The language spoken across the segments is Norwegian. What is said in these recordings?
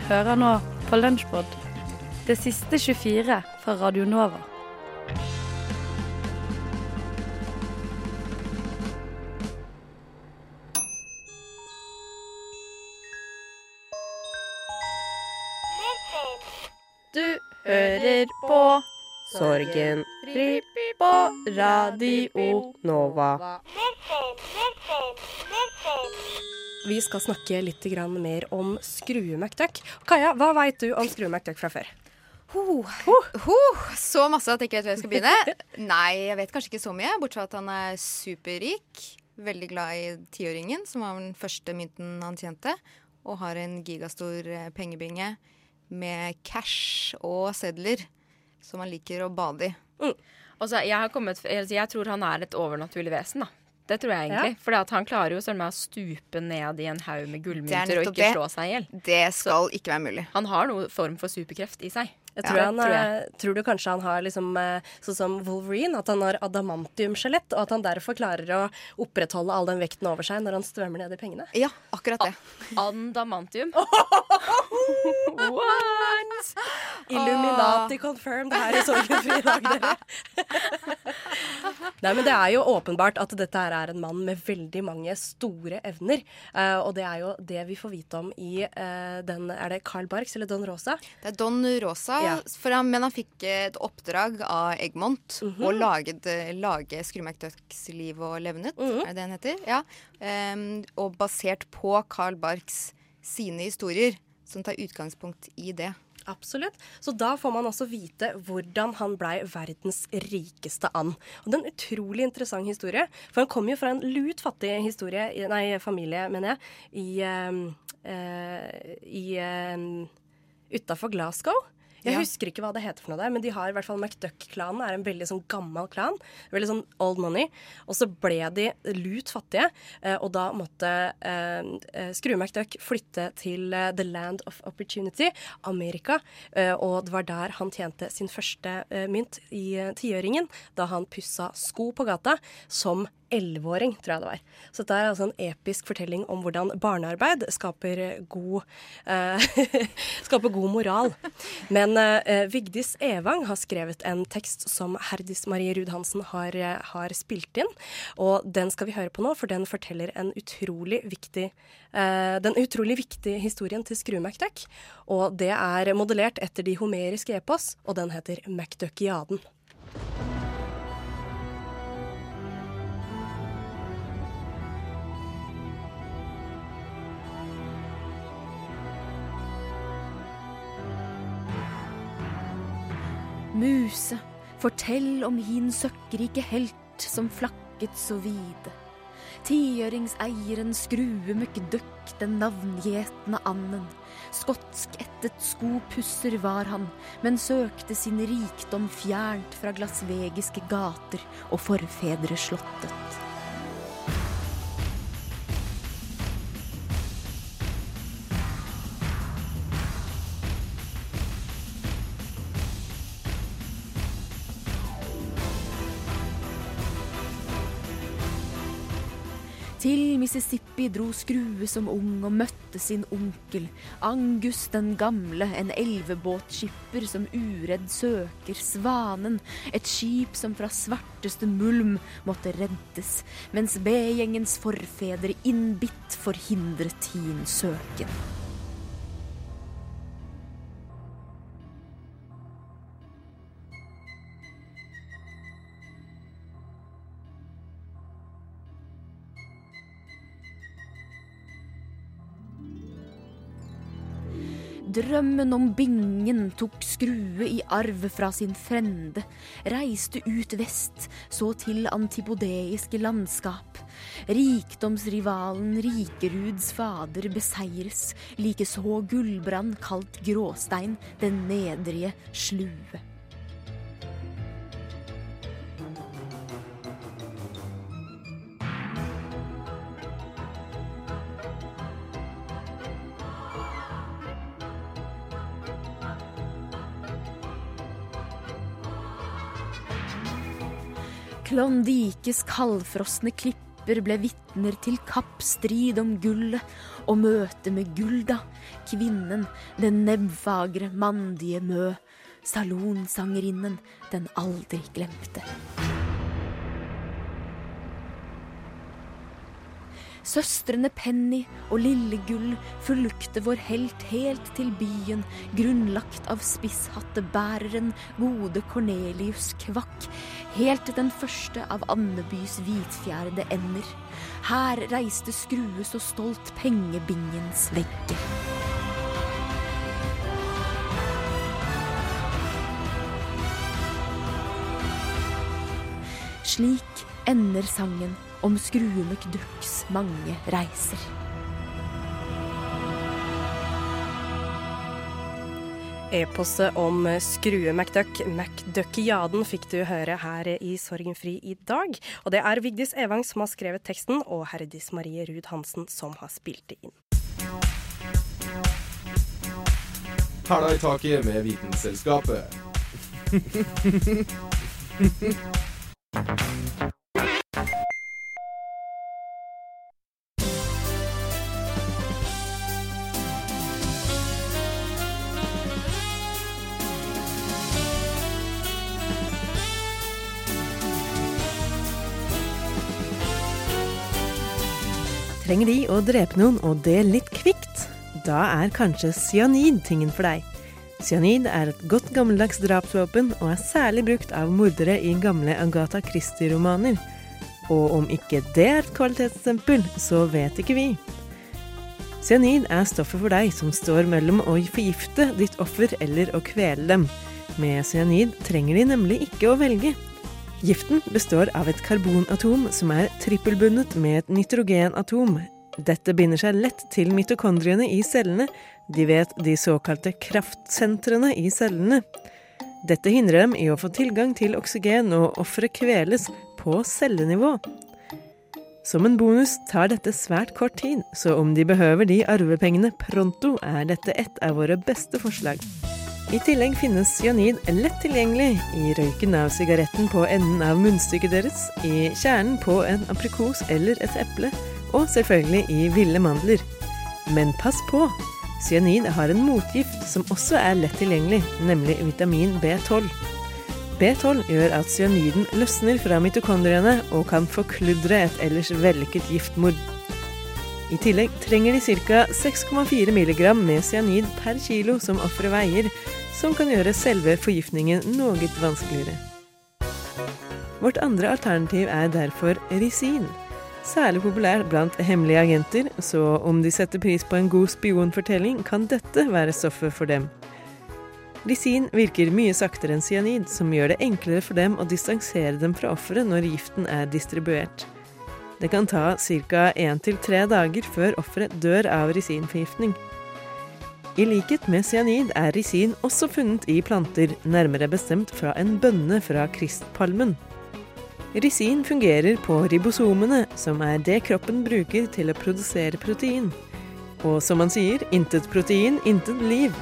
Du hører nå på Lunsjbod, det siste 24 fra Radio Nova. Du hører på Sorgen på Radio Nova. Vi skal snakke litt mer om Skrue McDuck. Kaja, hva veit du om Skrue McDuck fra før? Ho, ho, så masse at jeg ikke vet hvor jeg skal begynne. Nei, jeg vet kanskje ikke så mye, bortsett fra at han er superrik. Veldig glad i tiåringen, som var den første mynten han tjente. Og har en gigastor eh, pengebinge med cash og sedler som han liker å bade i. Altså, jeg, har kommet, jeg tror han er et overnaturlig vesen, da. Det tror jeg egentlig. For han klarer jo sånn med å stupe ned i en haug med er gullmynter og ikke det. slå seg i hjel. Det skal ikke være mulig. Han har noen form for superkreft i seg. Jeg tror, ja, han, tror jeg. eh, tror du kanskje han har liksom, eh, sånn som Wolverine, at han har adamantiumskjelett, og at han derfor klarer å opprettholde all den vekten over seg når han svømmer ned i pengene? Ja, akkurat det. Andamantium. What? Illuminati confirmed her i Sorgenfri dag, dere. Nei, men Det er jo åpenbart at dette her er en mann med veldig mange store evner. Uh, og det er jo det vi får vite om i uh, den Er det Carl Barks eller Don Rosa? Det er Don Rosa, Ja. For han, men han fikk et oppdrag av Egmont Mhm. å lage, lage Skrue McDucks liv og levnet, -hmm. er det det den heter? Ja. Um, og basert på Carl Barks sine historier, som tar utgangspunkt i det. Absolutt. Så da får man også vite hvordan han blei verdens rikeste and. Og det er en utrolig interessant historie. For han kom jo fra en lut fattig historie, nei, familie, mener jeg, i, uh, eh, i uh, utafor Glasgow. Jeg Ja. husker ikke hva det heter for noe der, men de har i hvert fall McDuck-klanen er en veldig sånn gammel klan. Veldig sånn old money. Og så ble de lut fattige, eh, og da måtte eh, eh, Skrue McDuck flytte til eh, the land of opportunity, Amerika. Og det var der han tjente sin første mynt i tiøringen, da han pussa sko på gata som elleveåring, tror jeg det var. Så dette er altså en episk fortelling om hvordan barnearbeid skaper god, eh, skaper god moral. Men eh, Vigdis Evang har skrevet en tekst som Herdis Marie Ruud Hansen har, eh, har spilt inn. Og den skal vi høre på nå, for den forteller en utrolig viktig eh, den utrolig viktige historien til Skru McDuck. Og det er modellert etter de homeriske epos, og den heter McDuckiaden. Muse, fortell om hin søkkrike helt som flakket så vide. Tiøringseieren Skrue møkkdøkk den navngjetne anden. Skotskættet skopusser var han, men søkte sin rikdom fjernt fra glasvegiske gater og forfedreslottet. Til Mississippi dro Skrue som ung og møtte sin onkel, Angus den gamle, en elvebåtskipper som uredd søker Svanen, et skip som fra svarteste mulm måtte reddes, mens B-gjengens forfedre innbitt forhindret hin søken. Drømmen om bingen tok skrue i arv fra sin frende, reiste ut vest, så til antipodeiske landskap. Rikdomsrivalen Rikeruds fader beseires, likeså Gullbrand kalt Gråstein, den nedrige slue. Klondikes kaldfrosne klipper ble vitner til kappstrid om gullet, og møte med Gulda, kvinnen, den nebbfagre, mandige Mø, salonsangerinnen den aldri glemte. Søstrene Penny og Lillegull fulgte vår helt helt til byen, grunnlagt av spisshattebæreren gode Cornelius Kvakk, helt til den første av Andebys hvitfjærede ender. Her reiste Skrue så stolt pengebingens vegger. Slik ender sangen om Skrue McDucks mange reiser. Eposet om Skrue McDuck, McDuckiaden, fikk du høre her i Sorgenfri i dag. Og det er Vigdis Evang som har skrevet teksten, og Herdis Marie Ruud Hansen som har spilt det inn. Hæla i taket med Vitenselskapet. Trenger de å drepe noen, og det litt kvikt? Da er kanskje cyanid tingen for deg. Cyanid er et godt gammeldags drapsvåpen, og er særlig brukt av mordere i gamle Agatha Christie-romaner. Og om ikke det er et kvalitetsstempel, så vet ikke vi. Cyanid er stoffet for deg som står mellom å forgifte ditt offer eller å kvele dem. Med cyanid trenger de nemlig ikke å velge. Giften består av et karbonatom som er trippelbundet med et nitrogenatom. Dette binder seg lett til mitokondriene i cellene, de vet de såkalte kraftsentrene i cellene. Dette hindrer dem i å få tilgang til oksygen, og offeret kveles på cellenivå. Som en bonus tar dette svært kort tid, så om de behøver de arvepengene pronto, er dette et av våre beste forslag. I tillegg finnes cyanid lett tilgjengelig i røyken av sigaretten på enden av munnstykket deres, i kjernen på en aprikos eller et eple, og selvfølgelig i ville mandler. Men pass på! Cyanid har en motgift som også er lett tilgjengelig, nemlig vitamin B12. B12 gjør at cyaniden løsner fra mitokondriene og kan forkludre et ellers vellykket giftmord. I tillegg trenger de ca. 6,4 mg med cyanid per kilo som offeret veier, som kan gjøre selve forgiftningen noe vanskeligere. Vårt andre alternativ er derfor risin. Særlig populær blant hemmelige agenter, så om de setter pris på en god spionfortelling, kan dette være stoffet for dem. Risin virker mye saktere enn cyanid, som gjør det enklere for dem å distansere dem fra offeret når giften er distribuert. Det kan ta ca. én til tre dager før offeret dør av risinforgiftning. I likhet med cyanid er risin også funnet i planter, nærmere bestemt fra en bønne fra kristpalmen. Risin fungerer på ribosomene, som er det kroppen bruker til å produsere protein. Og som man sier, intet protein, intet liv.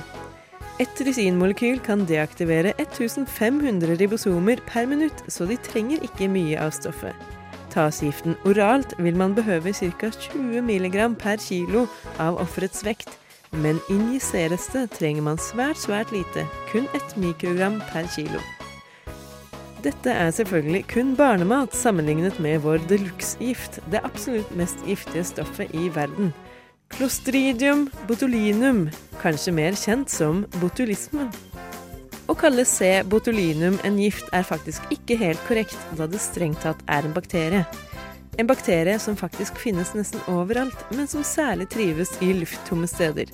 Et risinmolekyl kan deaktivere 1500 ribosomer per minutt, så de trenger ikke mye av stoffet. Tas giften oralt, vil man behøve ca. 20 mg per kilo av offerets vekt, men injiseres det, trenger man svært, svært lite, kun ett mikrogram per kilo. Dette er selvfølgelig kun barnemat sammenlignet med vår de luxe-gift, det absolutt mest giftige stoffet i verden. Clostridium botulinum, kanskje mer kjent som botulisme. Å kalle C. botulinum en gift er faktisk ikke helt korrekt, da det strengt tatt er en bakterie. En bakterie som faktisk finnes nesten overalt, men som særlig trives i lufttomme steder.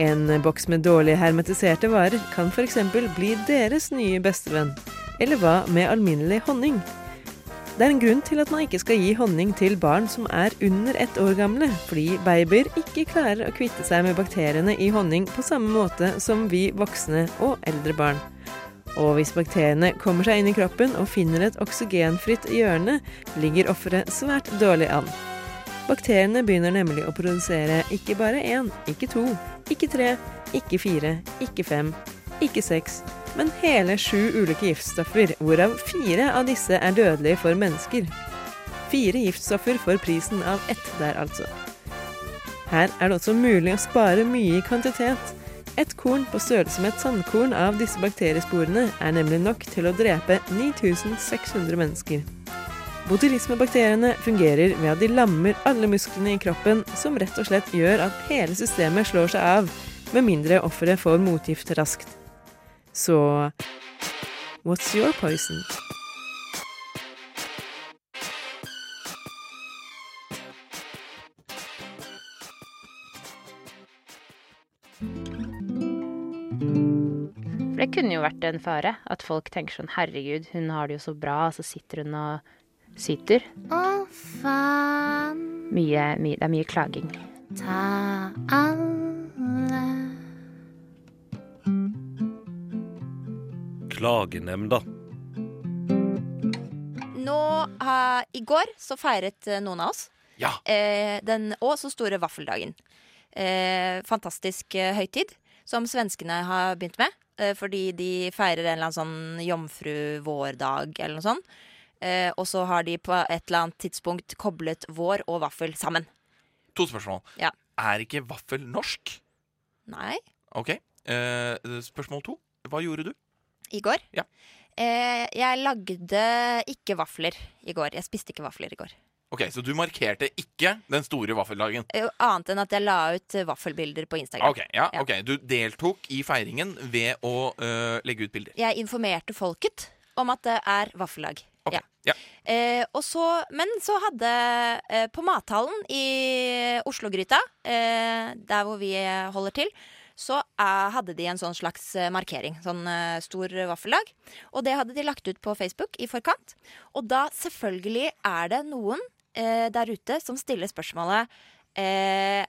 En boks med dårlig hermetiserte varer kan f.eks. bli deres nye bestevenn. Eller hva med alminnelig honning? Det er en grunn til at man ikke skal gi honning til barn som er under ett år gamle, fordi babyer ikke klarer å kvitte seg med bakteriene i honning på samme måte som vi voksne og eldre barn. Og hvis bakteriene kommer seg inn i kroppen og finner et oksygenfritt hjørne, ligger offeret svært dårlig an. Bakteriene begynner nemlig å produsere ikke bare én, ikke to, ikke tre, ikke fire, ikke fem, ikke seks, men hele sju ulike giftstoffer, hvorav fire av disse er dødelige for mennesker. fire giftstoffer for prisen av ett der, altså. Her er det også mulig å spare mye i kvantitet. Et korn på størrelse med et sandkorn av disse bakteriesporene er nemlig nok til å drepe 9600 mennesker. Botulismebakteriene fungerer ved at de lammer alle musklene i kroppen, som rett og slett gjør at hele systemet slår seg av, med mindre offeret får motgift raskt. Så what's your poison? Kunne jo vært en fare. At folk tenker sånn herregud, hun har det jo så bra, og så sitter hun og syter. Å, faen. Mye, mye, det er mye klaging. Ta alle Klagenemnda. Nå, uh, I går så feiret eh, noen av oss Ja. eh, den å så store vaffeldagen. Eh, fantastisk eh, høytid som svenskene har begynt med. Eh, fordi de feirer en eller annen sånn jomfru-vårdag eller noe sånt. Eh, og så har de på et eller annet tidspunkt koblet vår og vaffel sammen. To spørsmål. Ja. Er ikke vaffel norsk? Nei, OK. Eh, spørsmål to. Hva gjorde du? i går. Ja. Eh, jeg lagde ikke vafler i går. Jeg spiste ikke vafler i går. Ok, Så du markerte ikke den store vaffeldagen? Eh, Annet enn at jeg la ut eh, vaffelbilder på Instagram. Ok, ja, ok. Du deltok i feiringen ved å øh, legge ut bilder. Jeg informerte folket om at det er vaffeldag. Ja. Ja. Eh, og så, men så hadde eh, På mathallen i Oslo-gryta, eh, der hvor vi holder til, så hadde de en sånn slags markering. Sånn stor vaffeldag. Og det hadde de lagt ut på Facebook i forkant. Og da selvfølgelig er det noen eh, der ute som stiller spørsmålet eh,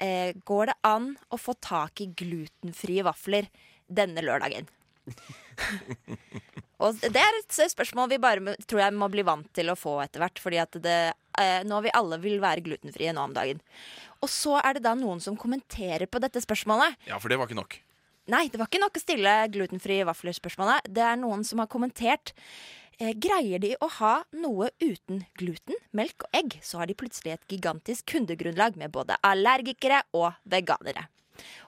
eh, Går det an å få tak i glutenfrie vafler denne lørdagen? Og det er et spørsmål vi bare tror jeg må bli vant til å få etter hvert. Fordi at det, eh, nå vi alle vil være glutenfrie nå om dagen. Og så er det da noen som kommenterer på dette spørsmålet. Ja, for det var ikke nok. Nei, det var ikke nok å stille glutenfrie vafler-spørsmålet. Det er noen som har kommentert. Eh, greier de å ha noe uten gluten, melk og egg, så har de plutselig et gigantisk kundegrunnlag med både allergikere og veganere.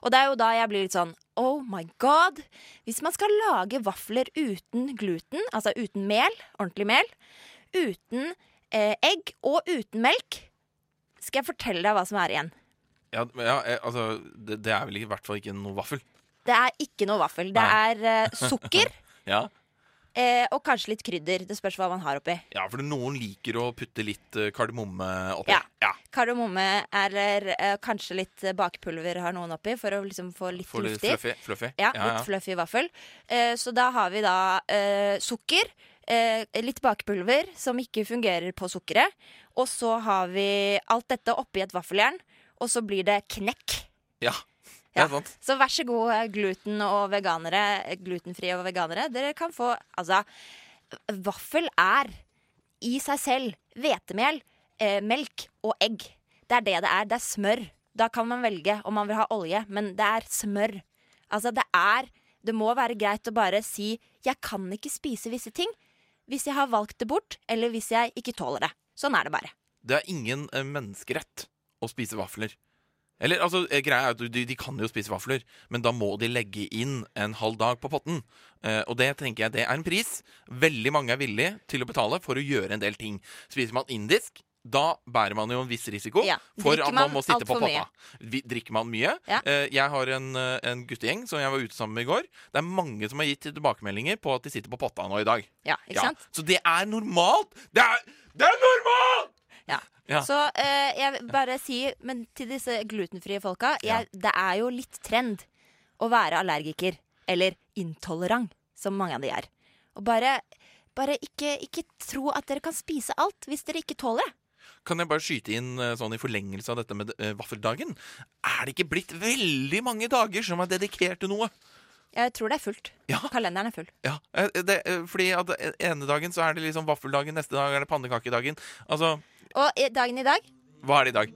Og det er jo da jeg blir litt sånn Oh my god! Hvis man skal lage vafler uten gluten, altså uten mel, ordentlig mel, uten eh, egg og uten melk, skal jeg fortelle deg hva som er igjen. Ja, ja eh, altså, det, det er vel i hvert fall ikke noe vaffel. Det er ikke noe vaffel. Det Nei. er eh, sukker Ja, eh, og kanskje litt krydder. Det spørs hva man har oppi. ja for noen liker å putte litt eh, kardemomme oppi. Ja. ja. Kardemomme eller eh, kanskje litt eh, bakpulver har noen oppi, for å liksom få litt For luftig. fluffy. fluffy. Ja, litt fluffy vaffel. Eh, så da har vi da eh, sukker, eh, litt bakpulver som ikke fungerer på sukkeret, og så har vi alt dette oppi et vaffeljern, og så blir det knekk. Ja, Ja. Så vær så god, eh, gluten og veganere, eh, glutenfrie og veganere. Dere kan få Altså, vaffel er i seg selv hvetemel, eh, melk og egg. Det er det det er. Det er smør. Da kan man velge om man vil ha olje, men det er smør. Altså, det er Det må være greit å bare si 'jeg kan ikke spise visse ting' hvis jeg har valgt det bort, eller hvis jeg ikke tåler det. Sånn er det bare. Det er ingen eh, menneskerett å spise vafler. Eller, altså, eh, greia er at de, de kan jo spise vafler, men da må de legge inn en halv dag på potten. Eh, og det tenker jeg det er en pris veldig mange er villige til å betale for å gjøre en del ting. Spiser man indisk, da bærer man jo en viss risiko Ja. for at man man må sitte på potta. Drikker man mye? Ja. Eh, jeg har en, eh, en guttegjeng som jeg var ute sammen med i går. Det er mange som har gitt tilbakemeldinger på at de sitter på potta nå i dag. Ja, ikke sant? Så det er normalt! Det er, det er normalt! Ja. Ja. Så eh, jeg vil bare si Men til disse glutenfrie folka jeg, Det er jo litt trend å være allergiker. Eller intolerant, som mange av de er. Og bare, bare ikke, ikke tro at dere kan spise alt hvis dere ikke tåler det. Kan jeg bare skyte inn eh, sånn i forlengelse av dette med uh, vaffeldagen? Er det ikke blitt veldig mange dager som er dedikert til noe? Jeg tror det er fullt. Kalenderen er full. Ja, eh, det, fordi at ene dagen så er det liksom vaffeldagen, neste dag er det pannekakedagen. Altså, Og dagen i dag hva er det i dag?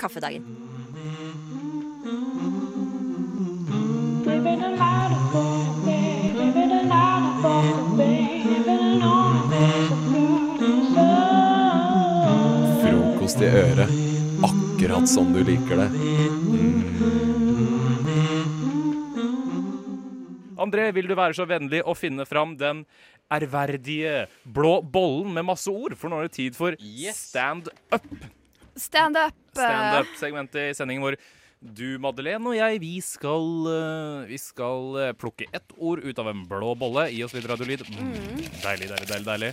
kaffedagen. frokost i øret. Akkurat som du liker det. André, vil du være så vennlig å finne fram den ærverdige blå bollen med masse ord? For nå er det tid for stand up. Stand up. Stand up-segmentet i sendingen vår. Du, Madeleine og jeg, vi skal, eh, vi skal eh, plukke ett ord ut av en blå bolle. Gi oss litt radiolyd. Mm. Deilig, deilig, deilig. deilig.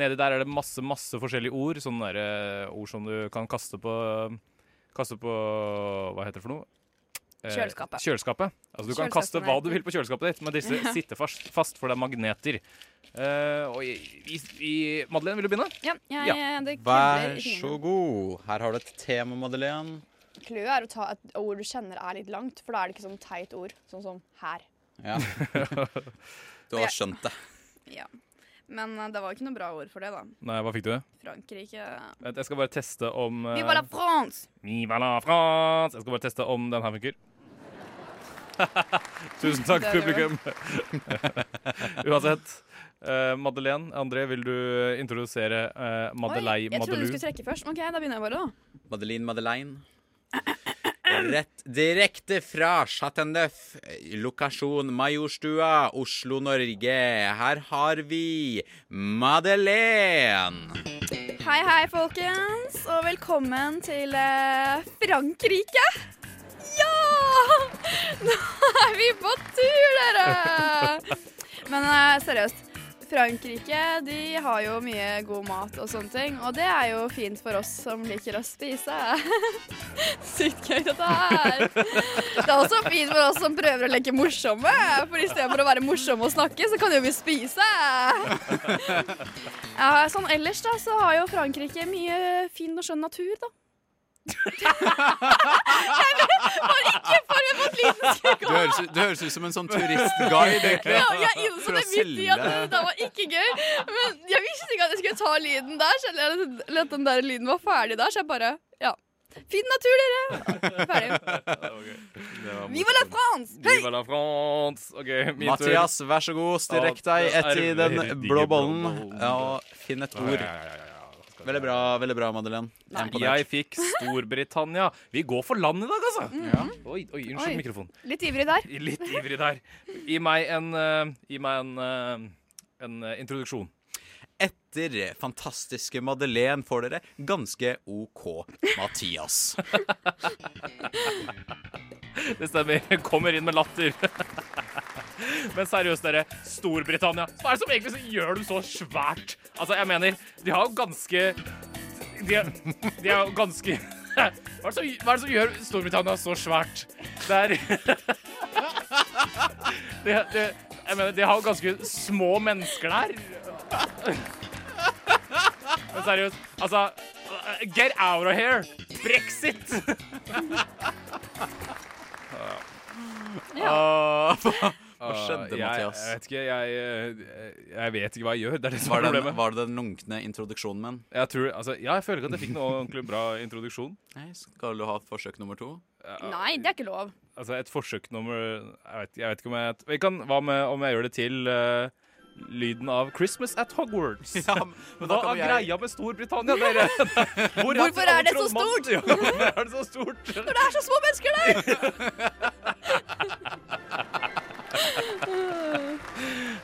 Nedi der er det masse masse forskjellige ord. Sånne der, eh, ord som du kan kaste på Kaste på Hva heter det for noe? Eh, Kjøleskapet. Kjøleskapet. Altså Du kan kaste hva du vil på kjøleskapet ditt, men disse Ja. sitter fast, fast for det er magneter. Eh, og i, i, i, Madeleine, vil du begynne? Ja, ja, Ja. det Vær så god. Her har du et tema, Madeleine. Clouet er å ta et ord du kjenner er litt langt, for da er det ikke sånn teit ord, sånn som her. Ja. Du har skjønt det. Ja. Men eh, det var ikke noe bra ord for det, da. Nei, hva fikk du? Frankrike Vent, Jeg skal bare teste om Vi Viva la France! Viva la France! Jeg skal bare teste om den her funker. Tusen takk, publikum. Uansett. Uh, Madeleine, André, vil du introdusere uh, Madelei Madelou? jeg trodde du skulle trekke først. OK, da begynner jeg bare, da. Madeleine Madeleine. Rett direkte fra Chateauneuf, lokasjon Majorstua, Oslo, Norge. Her har vi Madeleine. Hei, hei, folkens, og velkommen til uh, Frankrike. Nå er vi på tur, dere! Men eh, seriøst. Frankrike de har jo mye god mat og sånne ting, og det er jo fint for oss som liker å spise. Sykt gøy dette her. Det er også fint for oss som prøver å leke morsomme, for i stedet for å være morsomme og snakke, så kan jo vi spise. Ja, sånn ellers da, så har jo Frankrike mye fin og skjønn natur, da. Jeg var ikke for en at lyden skulle Du høres, du høres ut som en sånn turistguide, egentlig. Ja, jeg innså det midt i at det var ikke gøy. Men jeg visste ikke at jeg skulle ta lyden der, så jeg lot den der lyden var ferdig der. Så jeg bare Ja. Fin natur, dere. Ferdig. Viva la France! Hei! Viva la France! Okay, min Mathias, vær så god, strekk deg etter den blå bollen. og finn et ord. Veldig bra, veldig bra, Madeleine. Jeg fikk Storbritannia. Vi går for land i dag, altså. Ja. Oi, oi, unnskyld mikrofonen. mikrofon. Litt ivrig der. Litt ivrig der. Gi meg en, uh, gi meg en, uh, en uh, introduksjon. Etter fantastiske Madeleine får dere ganske OK Mathias. Det stemmer. Kommer inn med latter. Men seriøst, dere. Storbritannia. Hva er det som egentlig så gjør dem så svært? Altså, jeg mener, de har jo ganske De er, de er jo ganske hva er, det som, hva er det som gjør Storbritannia så svært? Det er de, de, Jeg mener, de har jo ganske små mennesker der. Men seriøst, altså Get out of here! Brexit! Ja. hva, hva Ah, skjedde, jeg, Mathias? Jeg vet ikke, jeg, eh, jeg vet ikke hva jeg gjør. Det er det som Var er det, Den, var det den lunkne introduksjonen min? Jeg tror, altså, ja, jeg føler ikke at jeg fikk noe ordentlig bra introduksjon. Nei, Skal du ha et forsøk nummer to? Nei, det er ikke lov. Altså, et forsøk nummer Jeg vet, jeg vet ikke om jeg vi kan, Hva med om jeg gjør det til uh, lyden av 'Christmas at Hogwarts'? Ja, men da Hva kan er jeg- greia med Storbritannia, dere? Hvor Hvorfor er det så stort? Ja, hvorfor er det så stort? Når det er så små mennesker der!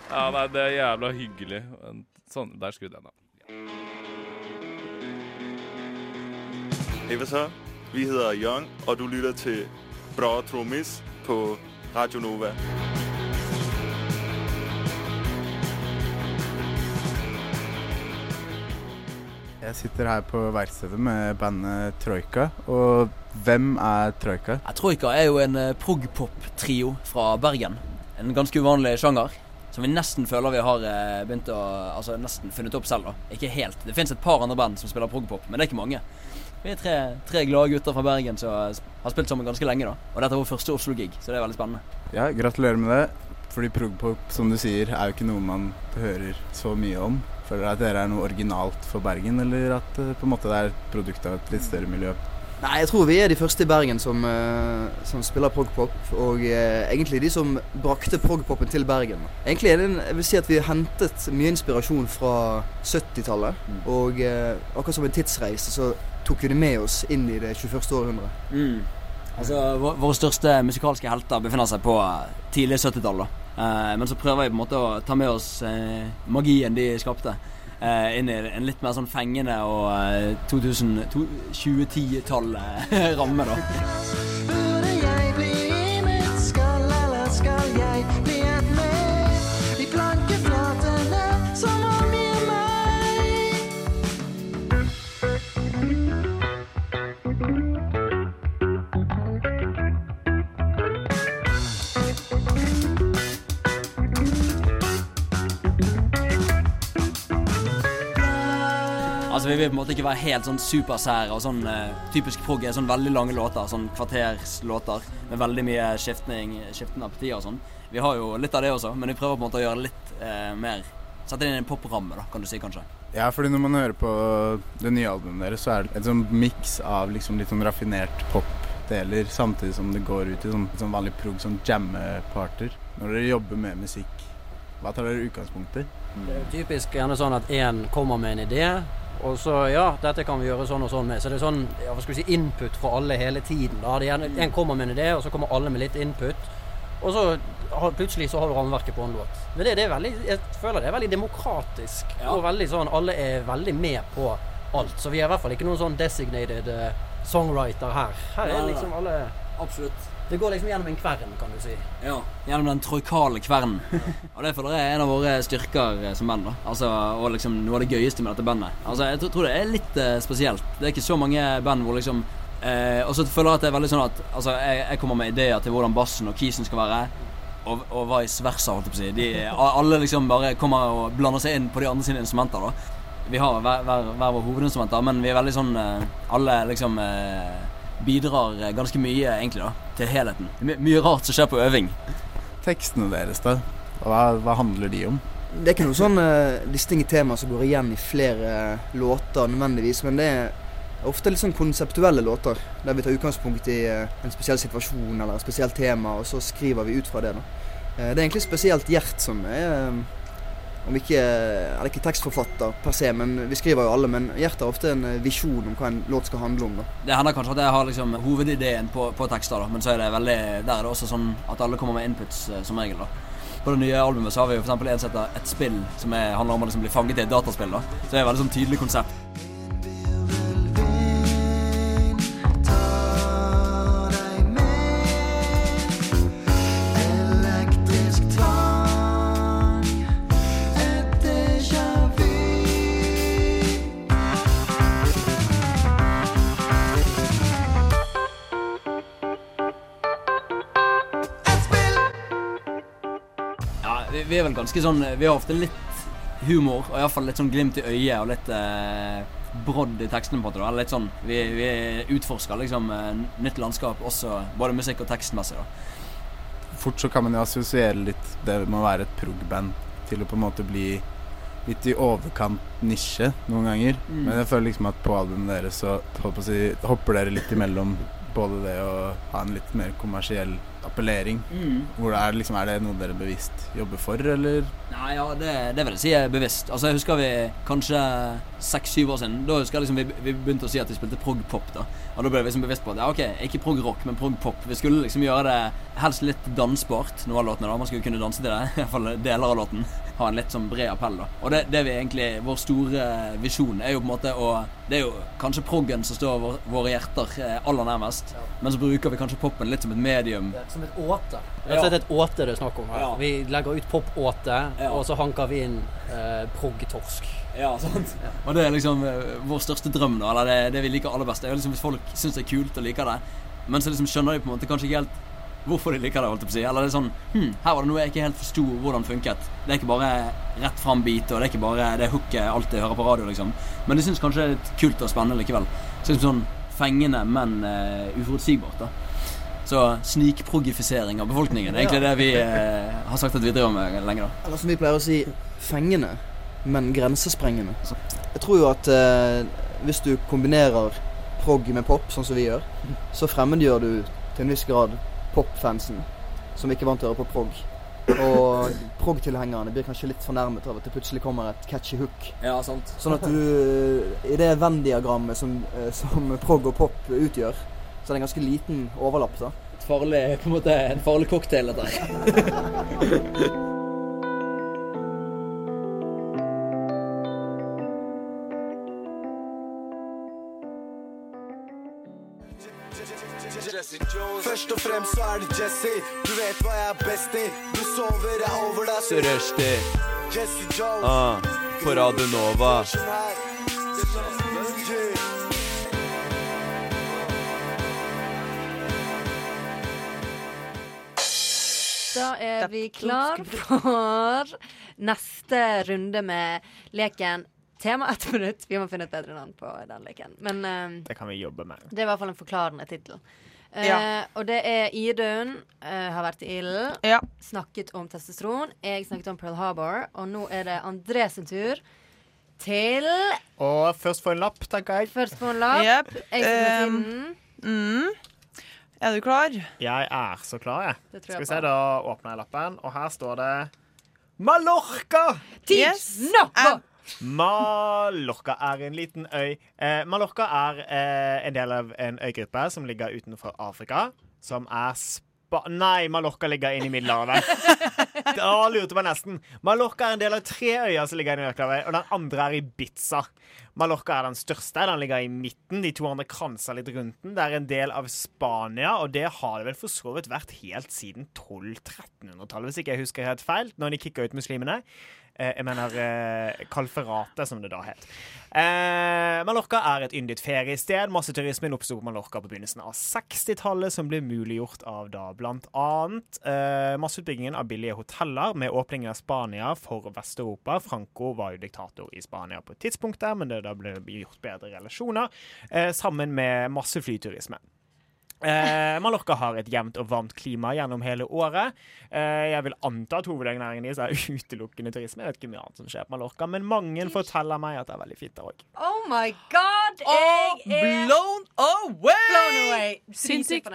Ja, nei, det er jævla hyggelig. Sånn, der skrudde jeg den av. Hei, hva så? Vi heter Jørgen, og du lytter til Bra Trommis på Radio Nova. Jeg sitter her på verkstedet med bandet Troika. Og hvem er Troika? Ja, Troika er jo en eh, prog-pop-trio fra Bergen. En ganske uvanlig sjanger. Som vi nesten føler vi har eh, begynt å Altså nesten funnet opp selv. da Ikke helt. Det fins et par andre band som spiller prog-pop, men det er ikke mange. Vi er tre, tre glade gutter fra Bergen som har spilt sammen ganske lenge. da Og dette er vår første Oslo-gig, så det er veldig spennende. Ja, gratulerer med det. Fordi progpop, som du sier, er jo ikke noe man hører så mye om. Føler dere at dere er noe originalt for Bergen, eller at eh, på en måte det er et produkt av et litt større miljø? Nei, jeg tror vi er de første i Bergen som, eh, som spiller progpop. Og eh, egentlig de som brakte progpopen til Bergen. Egentlig er det en, jeg vil si at vi har hentet mye inspirasjon fra 70-tallet. Og eh, akkurat som en tidsreise så tok vi det med oss inn i det 21. århundret. Mm. Altså, Våre største musikalske helter befinner seg på tidlig 70-tall. da. Eh, men så prøver vi på en måte å ta med oss magien de skapte. Eh, inn i en litt mer sånn fengende og eh, 2000 to- 2010-tall-ramme, da. Vi vil på en måte ikke være helt sånn supersære og sånn uh, typisk prog er sånn veldig lange låter. Sånn kvarterslåter med veldig mye skiftning, skiftende appetier og sånn. Vi har jo litt av det også, men vi prøver på en måte å gjøre litt uh, mer Sette det inn i en popramme, da, kan du si kanskje. Ja, fordi når man hører på det nye albumet deres, så er det en sånn miks av liksom litt sånn raffinert pop-deler, samtidig som det går ut i sånn, sånn vanlig prog, sånn jamme-parter. Når dere jobber med musikk, hva tar dere utgangspunkt i? Det er jo typisk gjerne sånn at én kommer med en idé, og så ja, dette kan vi gjøre sånn og sånn med. Så det er sånn ja, hva skal vi si, input fra alle hele tiden. Da. Det er gjerne, en kommer med en idé, og så kommer alle med litt input. Og så har, plutselig så har du rammeverket på en låt. Men det, det er veldig, jeg føler det er veldig demokratisk. Og veldig sånn, alle er veldig med på alt. Så vi er i hvert fall ikke noen sånn designated eh, songwriter her. Her er liksom alle Absolutt. Det går liksom gjennom en kvern, kan du si. Ja, Gjennom den troikale kvernen. og det føler jeg er en av våre styrker eh, som band. da Altså, Og liksom noe av det gøyeste med dette bandet. Altså, Jeg tror- tror det er litt eh, spesielt. Det er ikke så mange band hvor liksom eh, Og så føler jeg at det er veldig sånn at Altså, jeg, jeg kommer med ideer til hvordan bassen og kisen skal være. Og, og vice versa, holdt jeg på å si. De, alle liksom bare kommer og blander seg inn på de andre sine instrumenter. da Vi har hver, hver, hver vår hovedinstrumenter, men vi er veldig sånn eh, Alle liksom eh, bidrar eh, ganske mye, egentlig, da til helheten. My, mye rart som skjer på øving. Tekstene deres, da? Hva, hva handler de om? Det er ikke noe sånn uh, distinkt tema som går igjen i flere eh, låter nødvendigvis, men det er ofte litt sånn konseptuelle låter. Der vi tar utgangspunkt i en spesiell situasjon eller et spesielt tema, og så skriver vi ut fra det. da. Eh, det er egentlig spesielt Gjert som er om ikke, eller ikke tekstforfatter per se, men vi skriver jo alle. Men Gjert har ofte en eh, visjon om hva en låt skal handle om. da. Det hender kanskje at jeg har liksom hovedideen på, på tekster, da, men så er det veldig, der er det også sånn at alle kommer med inputs eh, som regel. da. På det nye albumet så har vi jo eksempel en som heter Et spill, som er, handler om å liksom bli fanget i et dataspill. da. Så det er et veldig sånn tydelig konsept. Vi, vi er vel ganske sånn Vi har ofte litt humor, og iallfall litt sånn glimt i øyet og litt eh, brodd i tekstene. på det da. Eller litt sånn Vi, vi utforsker liksom eh, nytt landskap også, både musikk og tekstmessig. da. Fort så kan man jo assosiere litt det med å være et prog-band til å på en måte bli litt i overkant nisje noen ganger. Mm. Men jeg føler liksom at på albumet deres så si, hopper dere litt imellom både det å ha en litt mer kommersiell appellering. Mm. Er, liksom, er det noe dere bevisst jobber for, eller? Nei, ja, det, det vil jeg si er bevisst. Altså, Jeg husker vi kanskje seks-syv år siden. Da husker jeg liksom vi, vi begynte å si at vi spilte prog-pop. da Og da ble vi liksom bevisst på at ja, ok, ikke prog-rock, men prog-pop. Vi skulle liksom gjøre det helst litt dansbart, noen av låtene. da Man skulle kunne danse til det. I hvert fall deler av låten. Ha en litt sånn bred appell. da Og det, det vi egentlig Vår store visjon er jo på en måte å Det er jo kanskje proggen som står vår, våre hjerter eh, aller nærmest. Men så bruker vi kanskje popen litt som et medium. Som et åte. Rett og slett et åte det er snakk om her. Ja. Vi legger ut pop-åte, Ja. og så hanker vi inn eh, prog-torsk. Ja, sant. Og det er liksom eh, vår største drøm, da. Eller det, det vi liker aller best. Det er jo liksom Hvis folk syns det er kult og liker det, men så liksom skjønner de på en måte kanskje ikke helt hvorfor de liker det. holdt jeg på å si Eller det er sånn hm, Her var det noe jeg ikke helt forsto hvordan funket. Det er ikke bare rett fram-beat, og det er ikke bare det hooket jeg alltid hører på radio, liksom. Men det syns kanskje det er litt kult og spennende likevel. Synes sånn fengende, men uh, uforutsigbart, da. Så snikprogifisering av befolkningen Det er egentlig det vi eh, har sagt at vi driver med lenge, da. Eller som vi pleier å si, fengende, men grensesprengende. Jeg tror jo at eh, hvis du kombinerer prog med pop, sånn som vi gjør, så fremmedgjør du til en viss grad popfansen, som ikke er vant til å høre på prog. Og prog-tilhengerne blir kanskje litt fornærmet av at det plutselig kommer et catchy hook. Ja, sant. Sånn at du I det Venn-diagrammet som, eh, som prog og pop utgjør, så er det en ganske liten overlapp, da. Et farlig, på en måte, en farlig cocktail, dette her. Først og fremst så er det Jesse. Du vet hva jeg er best i. Du sover, jeg er over deg. Så rushtid. Jesse Jones. Ah, på Radio Nova. Da er vi klar for neste runde med leken Tema ett minutt. Vi må finne et bedre navn på den leken. Men eh, Det kan vi jobbe med. det er i hvert fall en forklarende tittel. Eh, Og det er Idun eh, har vært i ilden. Snakket om testosteron. Jeg snakket om Pearl Harbor. Og nå er det André sin tur til Og først få en lapp, tenker jeg. Først få en lapp. Yep. Jeg Um. Mm. Er du klar? Jeg er så klar, jeg. Jeg Skal vi se, da åpner jeg lappen, og her står det Mallorca! Tid! Nå! Mallorca er en liten øy. Eh, Mallorca er eh, en del av en øygruppe som ligger utenfor Afrika, som er spa... Nei, Mallorca ligger inne i Middelhavet. Da lurte man nesten. Mallorca er en del av tre øyer som ligger inne i Middelhavet, og den andre er Ibiza. Mallorca er den største. Den ligger i midten. De to andre kranser litt rundt den. Det er en del av Spania, og det har det vel for så vidt vært helt siden 1200-1300-tallet, hvis ikke jeg husker helt feil, når de kicka ut muslimene. Eh, jeg mener eh, Kalferatet, som det da het. Eh, Mallorca er et yndet feriested. Masseturismen oppsto på Mallorca på begynnelsen av 60-tallet, som ble muliggjort av da annet eh, masseutbyggingen av billige hoteller med åpningen av Spania for Vest-Europa. Franco var jo diktator i Spania på et tidspunkt der, men det da ble gjort bedre relasjoner, eh, sammen med masse flyturisme. Eh, Mallorca har et jevnt og varmt klima gjennom hele året. Eh, jeg vil anta at hovednæringen deres er utelukkende turisme. Jeg vet ikke mye annet som skjer på Mallorca, men mange forteller meg at det er veldig fint der òg. Oh my god! Jeg er blown away! blown away. Sinnssykt.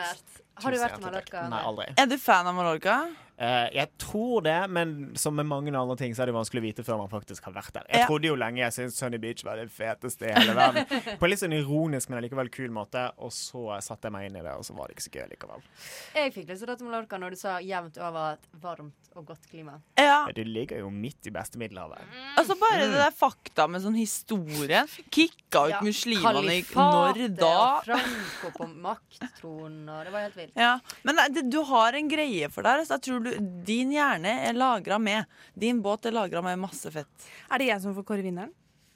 Har du vært på Mallorca? Nei, aldri. Er du fan av Mallorca? Uh, jeg tror det, men som med mange andre ting så er det vanskelig å vite før man faktisk har vært der. Jeg Ja. trodde jo lenge jeg syntes Sunny Beach var det feteste i hele verden. På en litt sånn ironisk, men allikevel kul måte. Og så satte jeg meg inn i det, og så var det ikke så gøy likevel. Jeg fikk lyst til å dra til Mallorca når du sa jevnt over et varmt og godt klima. Ja. Du ligger jo midt i beste Middelhavet. Altså Bare Mm. det der fakta med sånn historie. Kicka ut Ja, muslimene i når da? og Franco på makttronen, og det var helt vilt. Ja, Men det, du har en greie for det. her, Så jeg tror du, din hjerne er lagra med. Din båt er lagra med masse fett. Er det jeg som får kåre vinneren?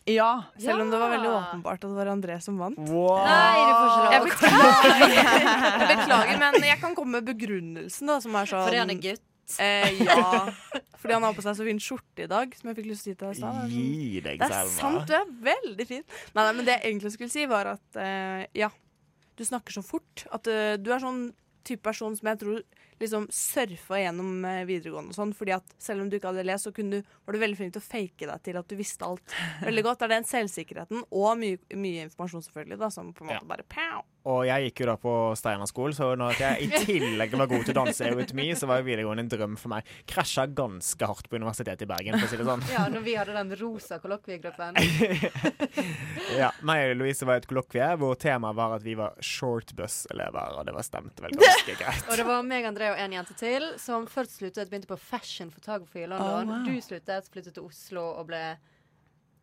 Ja. Selv om det var veldig åpenbart at det var André som vant. Nei, ikke lov Jeg beklager. jeg beklager, men jeg kan komme med begrunnelsen, da, som er sånn Fordi han er gutt? Eh, ja. Fordi han har på seg så fin skjorte i dag, som jeg fikk lyst til å si til deg i stad. Det er sant, du er veldig fin. Nei, nei, men det jeg egentlig skulle si, var at eh, ja, du snakker så fort. At uh, du er sånn type person som jeg tror liksom surfa gjennom eh, videregående og sånn. Fordi at selv om du ikke hadde lest, så kunne du, var du veldig flink til å fake deg til at du visste alt veldig godt. Det er den selvsikkerheten og mye, mye informasjon, selvfølgelig, da, som på en måte bare pow. Og jeg gikk jo da på Steinerskolen, så når jeg i tillegg var god til å danse eurytmi, så var jo videregående en drøm for meg. Krasja ganske hardt på Universitetet i Bergen, for å si det sånn. Ja, når vi hadde den rosa kollokviegruppen. Ja, meg og Louise var i et kollokvie hvor temaet var at vi var shortbus-elever, og det var stemt vel ganske greit. Og det var meg, André og en jente til som først sluttet, begynte på fashion photography i London. Oh, wow. Du sluttet, flyttet til Oslo og ble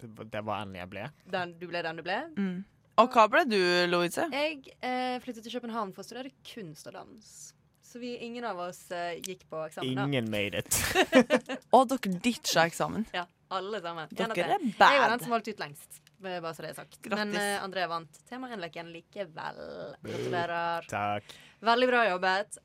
Det var- den jeg ble. den du ble. Den du ble. Mm. Og hva ble du, Louise? Jeg eh, flyttet til København for å studere kunst og dans. Så vi, ingen av oss eh, gikk på eksamen. da. Ingen made it. Og dere ditcha eksamen. Ja, alle sammen. Dere er bad. Jeg var den som valgte ut lengst. Bare så det er sagt. Grattis. Men uh, André vant temarinnleken likevel. Gratulerer. Takk. Veldig bra jobbet,